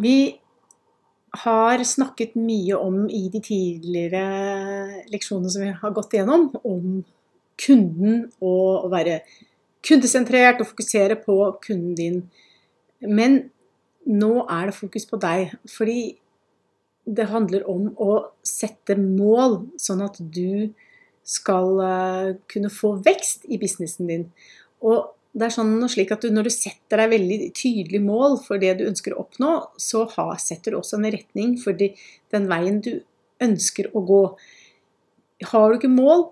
Vi har snakket mye om i de tidligere leksjonene som vi har gått igjennom, om kunden og å være kundesentrert og fokusere på kunden din. Men nå er det fokus på deg, fordi det handler om å sette mål, sånn at du skal eh, kunne få vekst i businessen din. Og det er sånn slik at du, Når du setter deg veldig tydelige mål for det du ønsker å oppnå, så har, setter du også en retning for de, den veien du ønsker å gå. Har du ikke mål,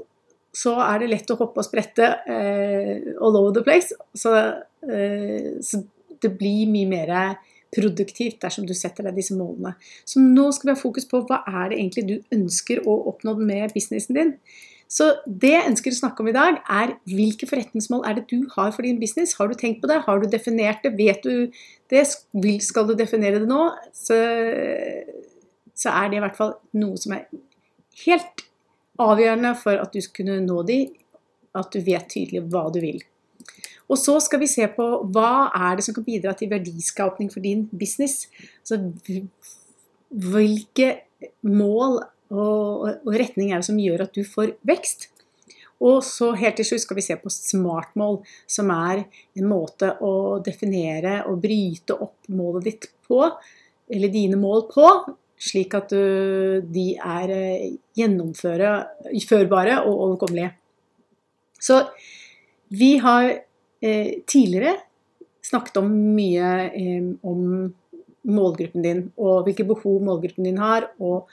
så er det lett å hoppe og sprette eh, all over the place. Så, eh, så, det blir mye mer produktivt dersom du setter deg disse målene. Så nå skal vi ha fokus på hva er det egentlig du ønsker å oppnå med businessen din. Så det jeg ønsker å snakke om i dag, er hvilke forretningsmål er det du har for din business? Har du tenkt på det? Har du definert det? Vet du det? Skal du definere det nå? Så, så er det i hvert fall noe som er helt avgjørende for at du skal kunne nå de, at du vet tydelig hva du vil. Og så skal vi se på hva er det som kan bidra til verdiskapning for din business. Så hvilke mål og, og retning er det som gjør at du får vekst. Og så helt til slutt skal vi se på smartmål, som er en måte å definere og bryte opp målet ditt på, eller dine mål på, slik at du, de er eh, gjennomførbare og overkommelige. Så vi har eh, tidligere snakket om mye eh, om målgruppen din, og hvilke behov målgruppen din har, og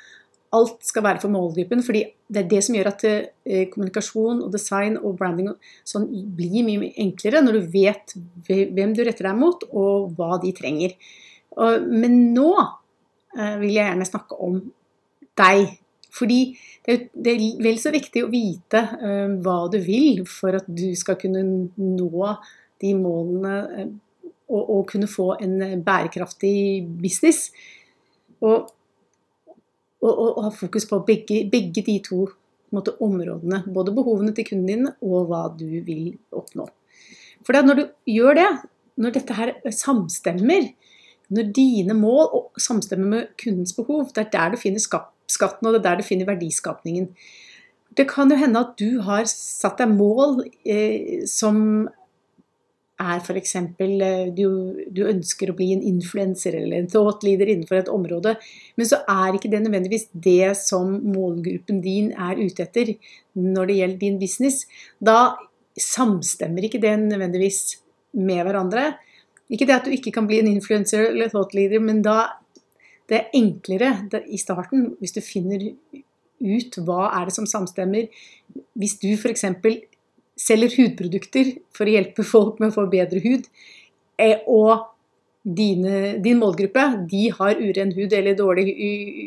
alt skal være for målgruppen. fordi det er det som gjør at eh, kommunikasjon og design og branding sånn blir mye, enklere når du vet hvem du retter deg mot, og hva de trenger. Og, men nå eh, vil jeg gjerne snakke om deg. Fordi det det er vel så viktig å vite eh, hva du vil for at du skal kunne nå de målene eh, og, og kunne få en bærekraftig business. Og og, og, og ha fokus på begge, begge de to måte, områdene. Både behovene til kunden din og hva du vil oppnå. For når du gjør det, når dette her samstemmer, når dine mål samstemmer med kundens behov, det er der du finner skatten, og det er der du finner verdiskapningen. Det kan jo hende at du har satt deg mål eh, som er f.eks. Eh, du, du ønsker å bli en influenser eller en thought leader innenfor et område, men så er ikke det nødvendigvis det som målgruppen din er ute etter når det gjelder din business. Da samstemmer ikke det nødvendigvis med hverandre. Ikke det at du ikke kan bli en influenser eller thought leader, men da det er enklere i starten hvis du finner ut hva er det som samstemmer. Hvis du f.eks selger hudprodukter for å hjelpe folk med å få bedre hud, eh, og dine, din målgruppe de har uren hud eller dårlig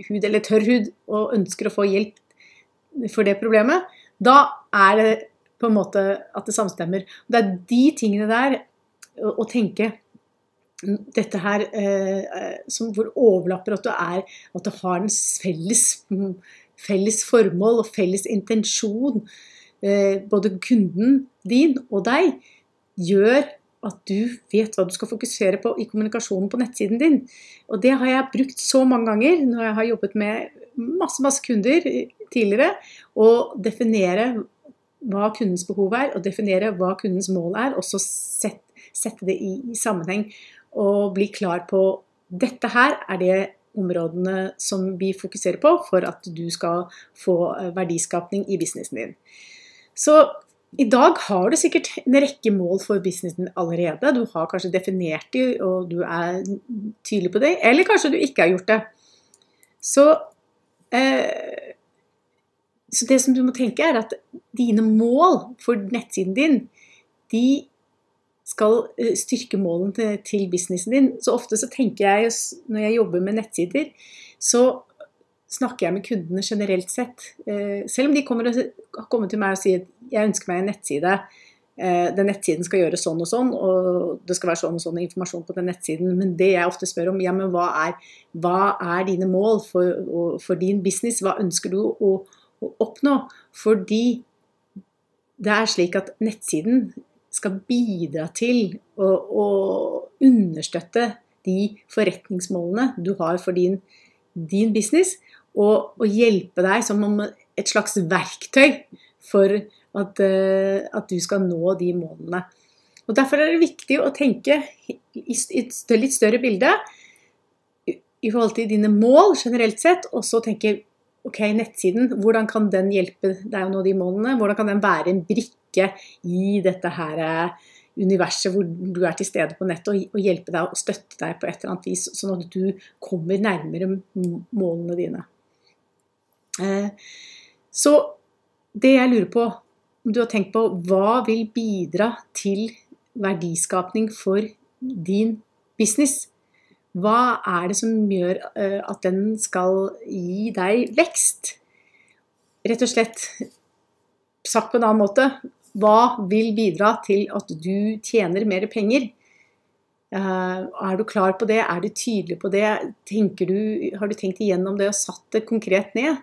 hud eller tørr hud og ønsker å få hjelp for det problemet, da er det på en måte at det samstemmer. Det er de tingene der å tenke dette her eh, som hvor overlapper at du er At du har en felles, felles formål og felles intensjon både kunden din og deg, gjør at du vet hva du skal fokusere på i kommunikasjonen på nettsiden din. Og det har jeg brukt så mange ganger når jeg har jobbet med masse, masse kunder tidligere. Å definere hva kundens behov er, og definere hva kundens mål er, og så sette, det i, i sammenheng. Og bli klar på dette her er det områdene som vi fokuserer på for at du skal få verdiskapning i businessen din. Så i dag har du sikkert en rekke mål for businessen allerede. Du har kanskje definert de, og du er tydelig på det. Eller kanskje du ikke har gjort det. Så, eh, så det som du må tenke, er at dine mål for nettsiden din, de skal eh, styrke målene til, til businessen din. Så ofte så tenker jeg, når jeg jobber med nettsider, så snakker jeg med kundene generelt sett. Eh, selv om de kommer og, kommer til meg og sier jeg ønsker meg en nettside. Eh, den nettsiden skal gjøre sånn og sånn, og det skal være sånn og sånn informasjon på den nettsiden. Men det jeg ofte spør om, ja, men hva er, hva er dine mål for, for, din business? Hva ønsker du å, å oppnå? Fordi det er slik at nettsiden skal bidra til å, å understøtte de forretningsmålene du har for din, din business, og, og, hjelpe deg som om et slags verktøy for at, uh, at, du skal nå de målene. Og Derfor er det viktig å tenke i et litt større bilde i forhold til dine mål generelt sett, og så tenke ok, nettsiden, hvordan kan den hjelpe deg å nå de målene? Hvordan kan den være en brikke i dette her eh, universet hvor du er til stede på nettet, og, hjelpe deg og støtte deg på et eller annet vis, sånn at du kommer nærmere målene dine. Eh, så det jeg lurer på, om du har tenkt på hva vil bidra til verdiskapning for din business? Hva er det som gjør eh, at den skal gi deg vekst? Rett og slett sagt på en annen måte, hva vil bidra til at du tjener mer penger? Eh, er du klar på det? Er du tydelig på det? Du, har du tenkt igjennom det og satt det konkret ned?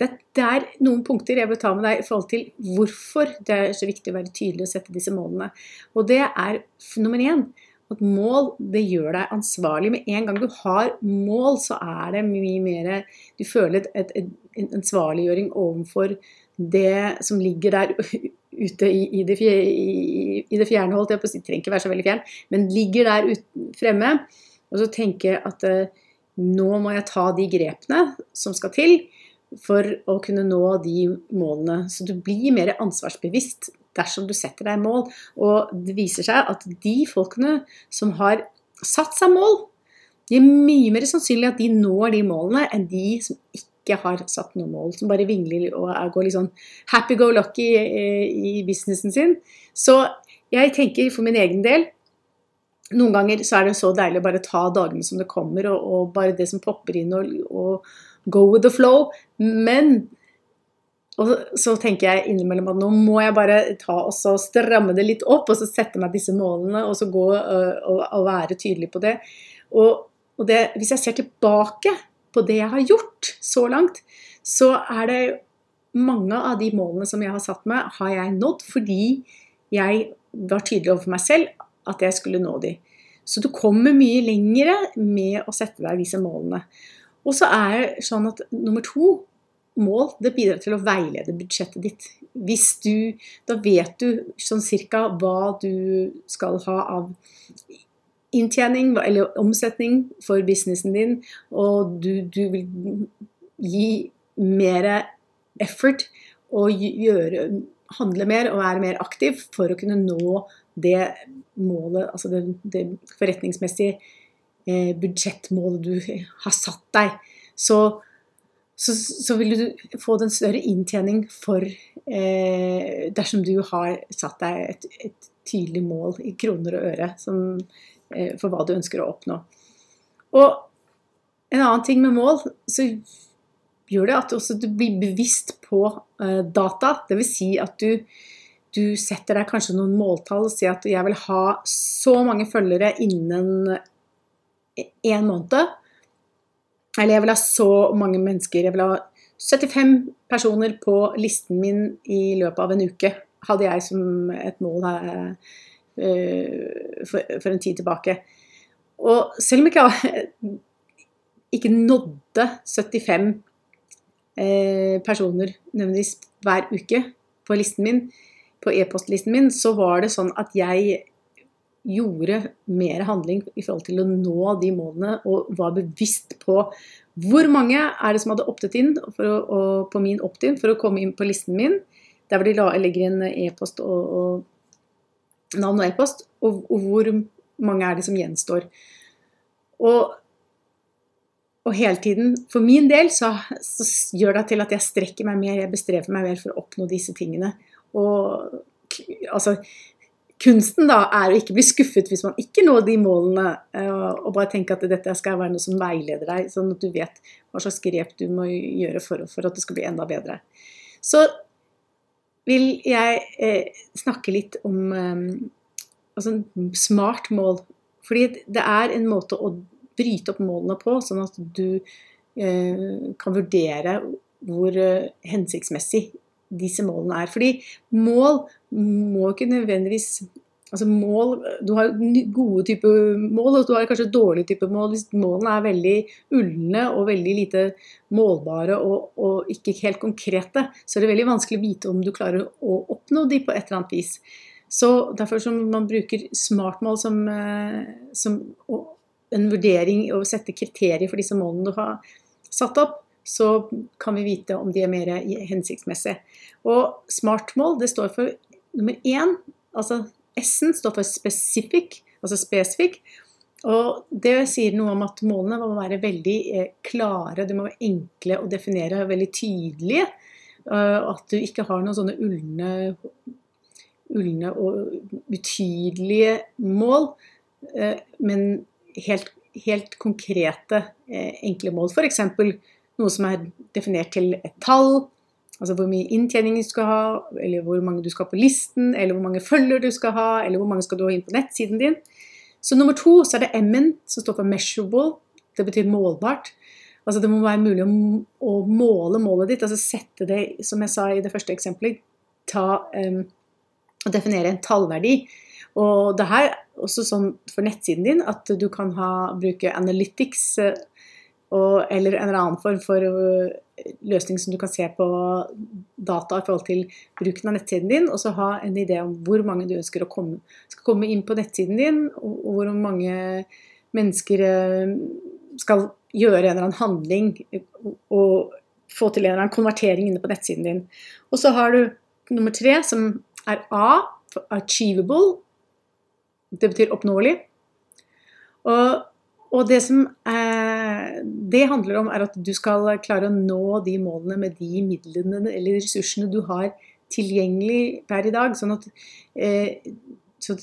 Det, er noen punkter jeg vil ta med deg i forhold til hvorfor det er så viktig å være tydelig og sette disse målene. Og det er nummer én at mål det gjør deg ansvarlig. Med en gang du har mål, så er det mye mer Du føler et, et, en ansvarliggjøring overfor det som ligger der ute i, i, det, i, i det, fjerne, holdt jeg på å si. Trenger ikke være så veldig fjern, men ligger der ut, fremme. Og så tenker jeg at uh, nå må jeg ta de grepene som skal til for å kunne nå de målene. Så du blir mer ansvarsbevisst dersom du setter deg mål. Og det viser seg at de folkene som har satt seg mål, det er mye mer sannsynlig at de når de målene enn de som ikke har satt noe mål, som bare vingler og går litt sånn happy go lucky i, i businessen sin. Så jeg tenker for min egen del noen ganger så er det så deilig å bare ta dagene som det kommer, og, og bare det som popper inn, og, og, go with the flow. Men og så tenker jeg innimellom at nå må jeg bare ta og så stramme det litt opp, og så sette meg disse målene, og så gå og, og være tydelig på det. Og det, hvis jeg ser tilbake på det jeg har gjort så langt, så er det mange av de målene som jeg har satt meg, har jeg nådd fordi jeg var tydelig overfor meg selv at jeg skulle nå de. Så du kommer mye lengre med å sette deg disse målene. Og så er det sånn at nummer to mål det bidrar til å veilede budsjettet ditt. Hvis du, Da vet du sånn cirka hva du skal ha av inntjening eller omsetning for businessen din, og du, du vil gi mer effort og gjøre, handle mer og være mer aktiv for å kunne nå det målet, altså det, det forretningsmessige eh, budsjettmålet du har satt deg. Så, så, så, vil du få den større inntjening for eh, dersom du har satt deg et, et tydelig mål i kroner og øre som Eh, for hva du ønsker å oppnå. Og en annen ting med mål, så gjør det at du, også blir bevisst på uh, data. Dvs. Si at du, du, setter deg kanskje noen måltall og sier at jeg vil ha så mange følgere innen én måned. Eller jeg vil ha så mange mennesker. Jeg vil ha 75 personer på listen min i løpet av en uke, hadde jeg som et mål her Eh, for, en tid tilbake. Og selv om jeg ikke nådde 75 eh, personer nødvendigvis hver uke på listen min, på e-postlisten min, så var det sånn at jeg gjorde mer handling i forhold til å nå de målene, og var bevisst på hvor mange er det som hadde optet inn å, på min opt-in for å komme inn på listen min. Der hvor de legger inn e-post og, og navn og e-post, og, og, hvor mange er det som gjenstår. Og, og hele tiden, for min del, så, så, gjør det til at jeg strekker meg mer, jeg bestrever meg mer for å oppnå disse tingene. Og altså Kunsten da er å ikke bli skuffet hvis man ikke når de målene, eh, og bare tenke at dette skal være noe som veileder deg, sånn at du vet hva slags grep du må gjøre for, for at det skal bli enda bedre. Så vil jeg eh, snakke litt om eh, altså smart mål. Fordi det er en måte å bryte opp målene på, sånn at du eh, kan vurdere hvor eh, hensiktsmessig disse målene er. Fordi mål må ikke nødvendigvis Altså mål, Du har gode typer mål, og du har kanskje dårlige typer mål. Hvis målene er veldig ulne og veldig lite målbare og, og, ikke helt konkrete, så er det veldig vanskelig å vite om du klarer å oppnå de på et eller annet vis. Så Derfor som man bruker smartmål som, eh, som en vurdering og sette kriterier for disse målene du har satt opp, så kan vi vite om de er mer hensiktsmessige. Og smartmål det står for nummer én, altså S-en står for specific, altså spesifikk. Og det sier noe om at målene må være veldig eh, klare, de må være enkle å definere, veldig tydelige. At du ikke har noen sånne ulne, ulne og utydelige mål, eh, men helt, helt konkrete, eh, enkle mål. F.eks. noe som er definert til et tall, Altså hvor mye inntjening du skal ha, eller hvor mange du skal ha på listen, eller hvor mange følger du skal ha, eller hvor mange skal du ha inn på nettsiden din. Så nummer to så er det M-en, som står for measurable. Det betyr målbart. Altså Det må være mulig å, måle målet ditt, altså sette det, som jeg sa i det første eksempelet, ta, um, og definere en tallverdi. Og det her er også sånn for nettsiden din at du kan ha, bruke analytics uh, og, eller en eller annen form for uh, løsning som du kan se på data i forhold til bruken av nettsiden din, og så ha en idé om hvor mange du ønsker å komme, skal komme inn på nettsiden din, og hvor mange mennesker eh, skal gjøre en eller annen handling og få til en eller annen konvertering inne på nettsiden din. Og så har du nummer tre, som er A, achievable. Det betyr oppnåelig. Og, og det som eh, det handler om er at du skal klare å nå de målene med de midlene eller ressursene du har tilgjengelig per i dag. Sånn at, eh, så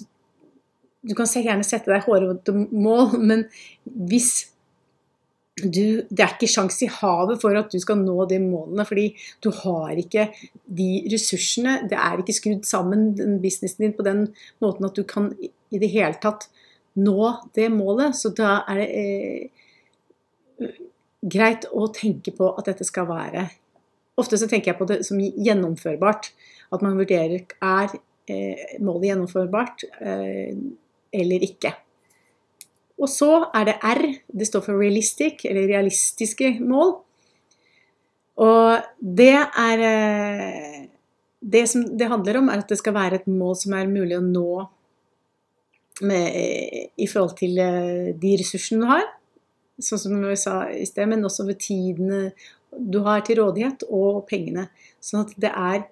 du kan gjerne sette deg hårete mål, men hvis du, det er ikke sjans i havet for at du skal nå de målene, fordi du har ikke de ressursene. Det er ikke skrudd sammen den businessen din på den måten at du kan i det hele tatt nå det målet. Så da er det eh, greit å tenke på at dette skal være Ofte så tenker jeg på det som gjennomførbart. At man vurderer er eh, målet gjennomførbart eh, eller ikke. Og så er det R. Det står for realistic, eller realistiske mål. Og det er eh, Det som det handler om, er at det skal være et mål som er mulig å nå med, i forhold til eh, de ressursene du har sånn som vi sa i sted, men også ved tidene du har til rådighet, og pengene. Sånn at det er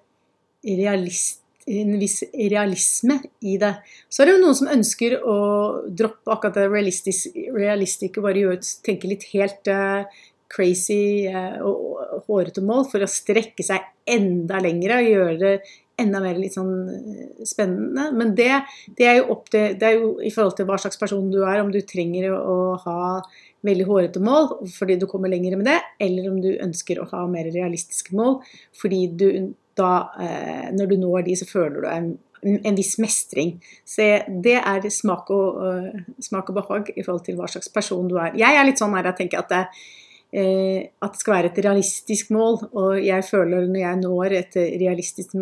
realist, en viss realisme i det. Så er det jo noen som ønsker å droppe akkurat det realistisk, og bare gjøre, tenke litt helt uh, crazy uh, og hårete mål for å strekke seg enda lengre og gjøre det enda mer litt sånn eh, spennende. Men det, det, er jo opp til Det er jo i forhold til hva slags person du er, om du trenger å ha veldig hårete mål fordi du kommer lenger med det, eller om du ønsker å ha mer realistiske mål fordi du da, eh, når du når de, så føler du en, en viss mestring. Så det er smak og, uh, smak og behag i forhold til hva slags person du er. Jeg er litt sånn her jeg tenker at det, at det skal være et realistisk mål. Og jeg føler når jeg når et realistisk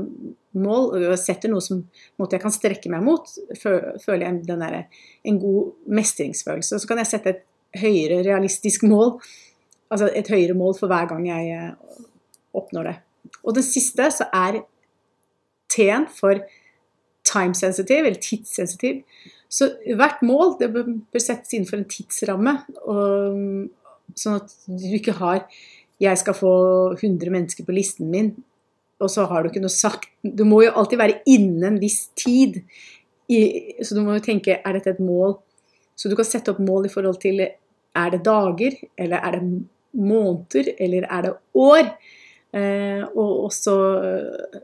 mål og setter noe som måte jeg kan strekke meg mot, føler jeg der, en god mestringsfølelse. Så kan jeg sette et høyere realistisk mål. Altså et høyere mål for hver gang jeg eh, oppnår det. Og den siste så er T-en for time sensitive, eller tidssensitiv. Så hvert mål det bør settes innenfor en tidsramme. Og, sånn at du ikke har 'jeg skal få 100 mennesker på listen min', og så har du ikke noe sagt. Du må jo alltid være innen en viss tid. så du må jo tenke er dette et mål? Så du kan sette opp mål i forhold til er det dager, eller er det måneder, eller er det år? Eh, og også eh,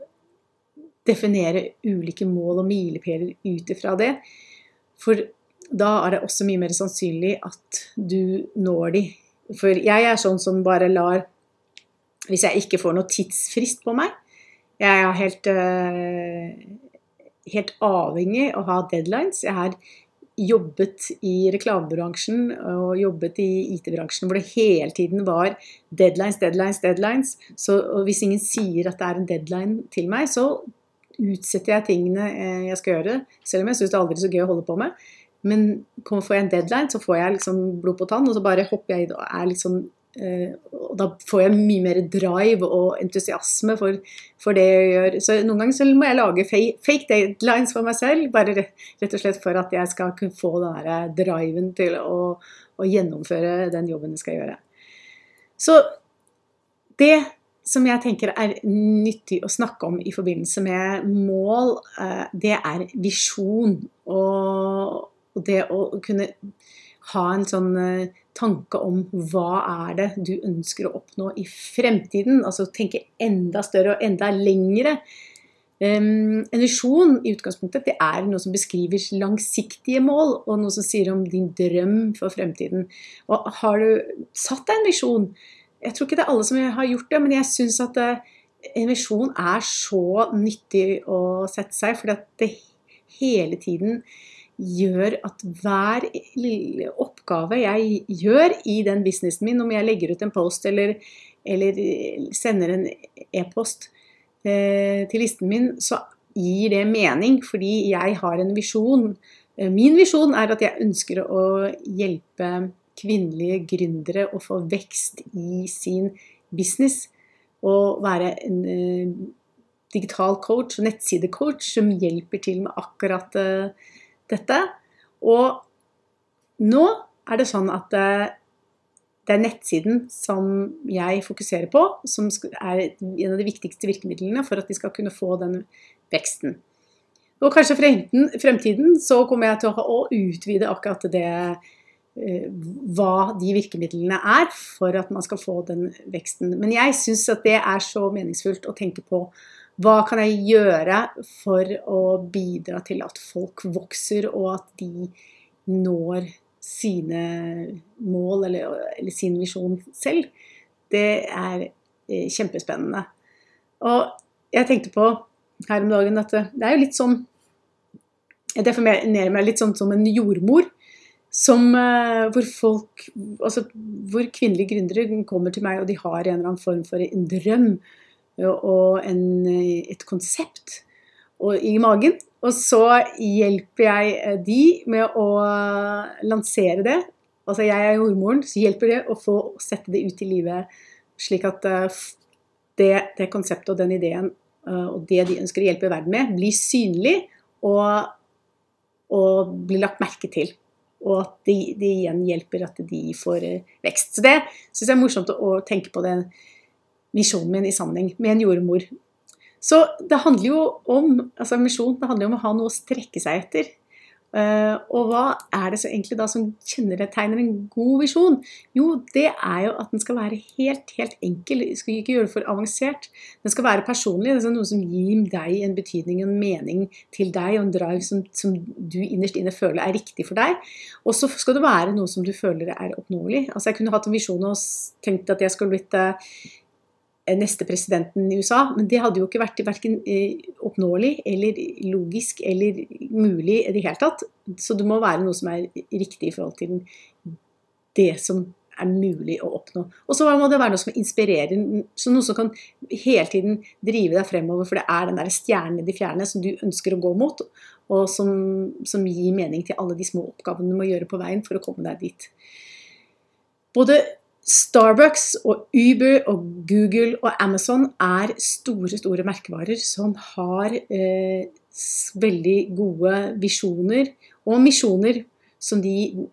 definere ulike mål og milepæler ut ifra det. For da er det også mye mer sannsynlig at du når de. For jeg er sånn som bare lar Hvis jeg ikke får noe tidsfrist på meg Jeg er helt, eh, helt avhengig av å ha deadlines. Jeg har jobbet i reklamebransjen og jobbet i IT-bransjen hvor det hele tiden var deadlines, deadlines, deadlines. Så hvis ingen sier at det er en deadline til meg, så utsetter jeg tingene eh, jeg skal gjøre, selv om jeg syns det er aldri så gøy å holde på med. Men får jeg en deadline, så får jeg liksom blod på tann, og så bare hopper jeg i og er liksom og da får jeg mye mer drive og entusiasme for, for, det jeg gjør. Så noen ganger så må jeg lage fake deadlines for meg selv, bare rett og slett for at jeg skal kunne få den der driven til å, å gjennomføre den jobben jeg skal gjøre. Så det som jeg tenker er nyttig å snakke om i forbindelse med mål, eh, det er visjon. Og det å kunne ha en sånn eh, tanke om hva er det du ønsker å oppnå i fremtiden. Altså tenke enda større og enda lengre. Um, en visjon i utgangspunktet det er noe som beskriver langsiktige mål, og noe som sier om din drøm for fremtiden. Og har du satt deg en visjon? Jeg tror ikke det er alle som har gjort det, men jeg syns at uh, en visjon er så nyttig å sette seg, fordi at det hele tiden gjør at hver lille oppgave jeg gjør i den businessen min, om jeg legger ut en post eller, eller sender en e-post eh, til listen min, så gir det mening fordi jeg har en visjon. Eh, min visjon er at jeg ønsker å hjelpe kvinnelige gründere å få vekst i sin business. Og være en eh, digital coach, nettsidecoach, som hjelper til med akkurat uh, dette. Og nå er det sånn at eh, det er nettsiden som jeg fokuserer på, som er en av de viktigste virkemidlene for at de skal kunne få den veksten. Og kanskje fremtiden så kommer jeg til å utvide akkurat det eh, hva de virkemidlene er for at man skal få den veksten. Men jeg syns at det er så meningsfullt å tenke på hva kan jeg gjøre for å bidra til at folk vokser, og at de når sine mål eller, eller sin visjon selv? Det er eh, kjempespennende. Og jeg tenkte på her om dagen at det er jo litt sånn Jeg definerer meg litt sånn som en jordmor. Som, eh, hvor folk, altså hvor kvinnelige gründere kommer til meg og de har en eller annen form for en drøm og en, et konsept i magen. Og så hjelper jeg eh, de med å lansere det. Altså jeg er jordmoren, så hjelper det å få sette det ut i livet, slik at eh, det, det konseptet og den ideen eh, og det de ønsker å hjelpe verden med, blir synlig og, og blir lagt merke til. Og at det de igjen hjelper at de får vekst. Så det syns jeg er morsomt å, å tenke på det misjonen min i sammenheng med en jordmor. Så det handler jo om altså misjon, det handler om å ha noe å strekke seg etter. Uh, og hva er det så egentlig da som kjennetegner en god visjon? Jo, det er jo at den skal være helt, helt enkel. Du skal ikke gjøre det for avansert. Den skal være personlig. Det er noe som gir deg en betydning, en mening til deg, og en drive som, som du innerst inne føler er riktig for deg. Og så skal det være noe som du føler er oppnåelig. Altså Jeg kunne hatt en visjon og tenkt at jeg skulle blitt uh, Eh, neste presidenten i USA. Men det hadde jo ikke vært verken eh, oppnåelig eller logisk eller mulig i det hele tatt. Så det må være noe som er riktig i forhold til det som er mulig å oppnå. Og så må det være noe som inspirerer, så noe som kan hele tiden drive deg fremover. For det er den der stjernen i det fjerne som du ønsker å gå mot, og som, som gir mening til alle de små oppgavene du må gjøre på veien for å komme deg dit. Både Starbucks og Uber og Google og Amazon er store, store merkevarer som har eh, veldig gode visjoner og misjoner som de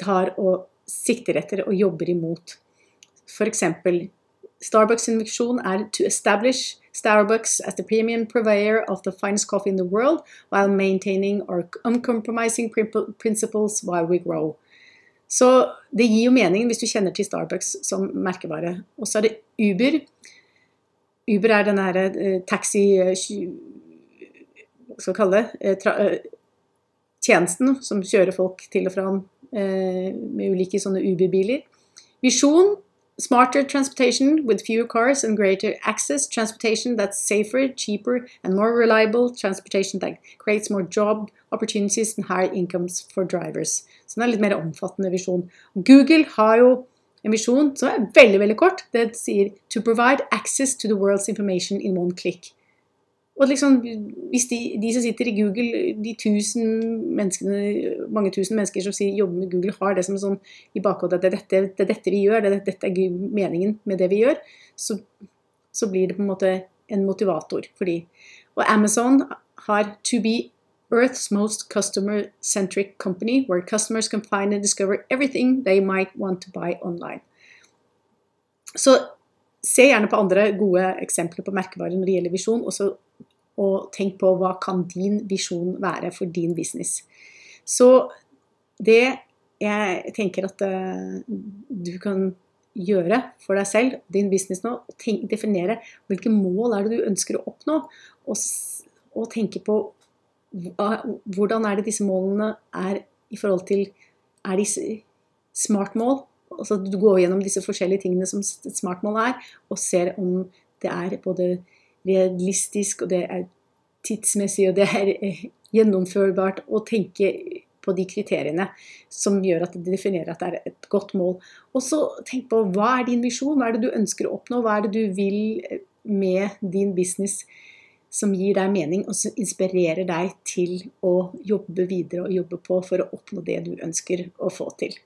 tar og sikter etter og jobber imot. F.eks. Starbucks' visjon er 'to establish Starbucks as the premium purveyor of the finest coffee in the world while maintaining our uncompromising principles while we grow'. Så det gir jo mening hvis du kjenner til Starbucks som merkevare. Og så er det Uber. Uber er den herre eh, taxi eh, Hva skal vi kalle det? Eh, tjenesten som kjører folk til og fra med ulike sånne Uber-biler. Visjon Smarter transportation with fewer cars and greater access. Transportation that's safer, cheaper, and more reliable. Transportation that creates more job opportunities and higher incomes for drivers. Så det er litt mer omfattende visjon. Google har jo en visjon som er veldig veldig kort. Det sier 'to provide access to the world's information in one click'. Og liksom, hvis de, de, som sitter i Google, de tusen menneskene, mange tusen mennesker som sier, jobber med Google, har det som sånn i bakhodet at det er dette, det er dette vi gjør, det er, dette er meningen med det vi gjør, så, så blir det på en måte en motivator for de. Og Amazon har to be Earth's most customer-centric company, where customers can find and discover everything they might want to buy online. Så se gjerne på andre gode eksempler på merkevarer når det gjelder visjon, og, så, og tenk på hva kan din visjon være for din business. Så det jeg tenker at uh, du kan gjøre for deg selv, din business nå, tenk, definere hvilke mål er det du ønsker å oppnå, og, og tenke på hvordan er det disse målene er i forhold til Er de smart mål? Altså du går gjennom disse forskjellige tingene som smart mål er, og ser om det er både realistisk, og det er tidsmessig, og det er eh, gjennomførbart å tenke på de kriteriene som gjør at det definerer at det er et godt mål. Og så tenk på hva er din visjon, hva er det du ønsker å oppnå, hva er det du vil med din business som gir deg mening, og som inspirerer deg til å jobbe videre og jobbe på for å oppnå det du ønsker å få til.